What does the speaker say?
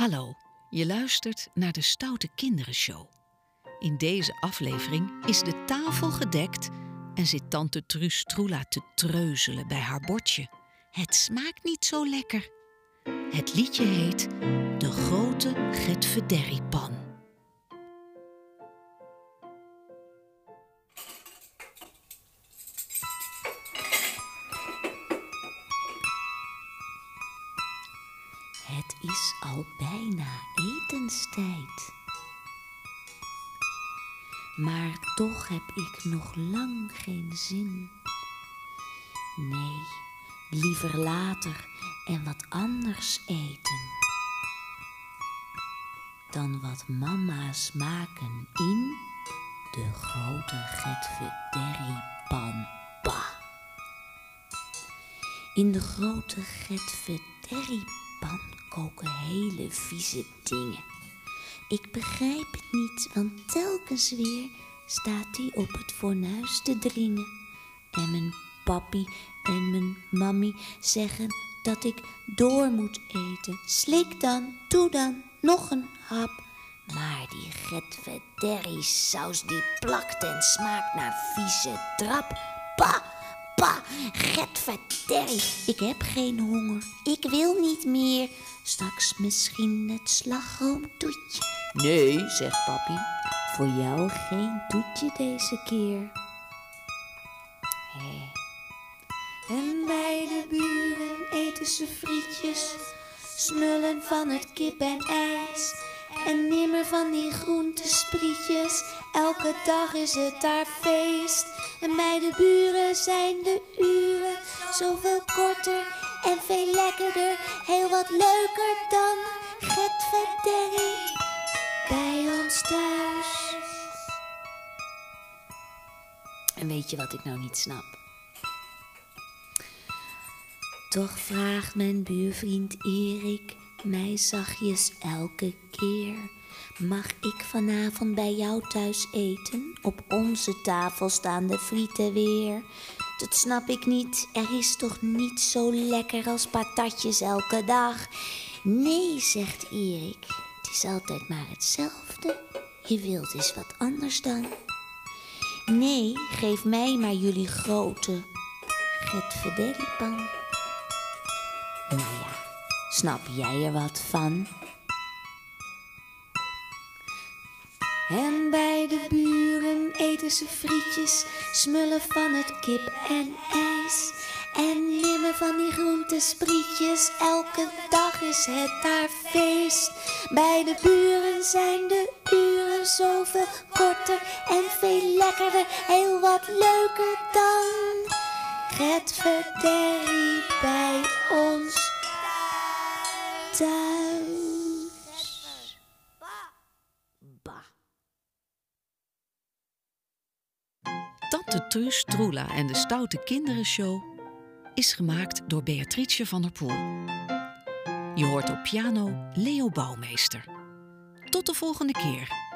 Hallo, je luistert naar de Stoute Kinderen Show. In deze aflevering is de tafel gedekt en zit tante Truus Troela te treuzelen bij haar bordje. Het smaakt niet zo lekker. Het liedje heet De Grote Getverderriepan. Het is al bijna etenstijd. Maar toch heb ik nog lang geen zin. Nee, liever later en wat anders eten. Dan wat mama's maken in de grote Getverderriepan. In de grote Getverderriepan koken hele vieze dingen. Ik begrijp het niet, want telkens weer staat hij op het fornuis te dringen. En mijn papi en mijn mammy zeggen dat ik door moet eten. Slik dan, doe dan, nog een hap. Maar die getverderrie saus die plakt en smaakt naar vieze drap. Pa, pa, getverderrie, ik heb geen honger. Ik wil niet meer. Straks misschien het slagroomtoetje. Nee, zegt papi, voor jou geen toetje deze keer. Hé. En bij de buren eten ze frietjes, smullen van het kip en ijs. En nimmer van die groentesprietjes, elke dag is het daar feest. En bij de buren zijn de uren zoveel korter en veel lekkerder. Heel wat leuker dan Getverderrie bij ons thuis. En weet je wat ik nou niet snap? Toch vraagt mijn buurvriend Erik mij zachtjes elke keer. Mag ik vanavond bij jou thuis eten? Op onze tafel staan de frieten weer. Dat snap ik niet, er is toch niet zo lekker als patatjes elke dag? Nee, zegt Erik, het is altijd maar hetzelfde. Je wilt eens wat anders dan. Nee, geef mij maar jullie grote Getverderriepan. Nou ja, snap jij er wat van? En bij de buren eten ze frietjes, smullen van het kip en ijs. En nimmer van die groentesprietjes, elke dag is het daar feest. Bij de buren zijn de uren zoveel korter en veel lekkerder, heel wat leuker dan Getverderrie bij ons thuis. Tante Truus Troela en de Stoute Kinderen Show is gemaakt door Beatrice van der Poel. Je hoort op piano Leo Bouwmeester. Tot de volgende keer.